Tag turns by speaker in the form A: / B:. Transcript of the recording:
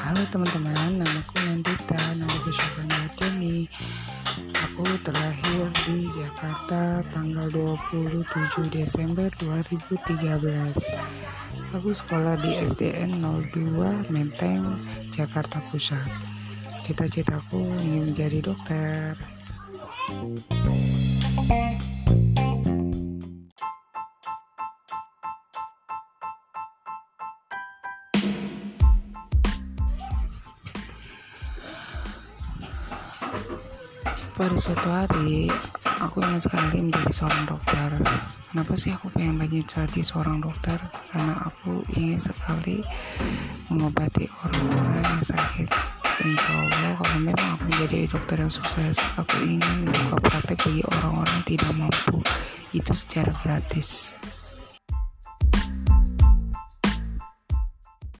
A: Halo teman-teman, namaku Nandita, Nandita Syabani Deni. Aku terlahir di Jakarta tanggal 27 Desember 2013. Aku sekolah di SDN 02 Menteng, Jakarta Pusat. Cita-citaku ingin menjadi dokter. Pada suatu hari, aku ingin sekali menjadi seorang dokter. Kenapa sih aku pengen banget jadi seorang dokter? Karena aku ingin sekali mengobati orang-orang yang sakit. Insya Allah, kalau memang aku menjadi dokter yang sukses, aku ingin membuka praktek bagi orang-orang tidak mampu. Itu secara gratis.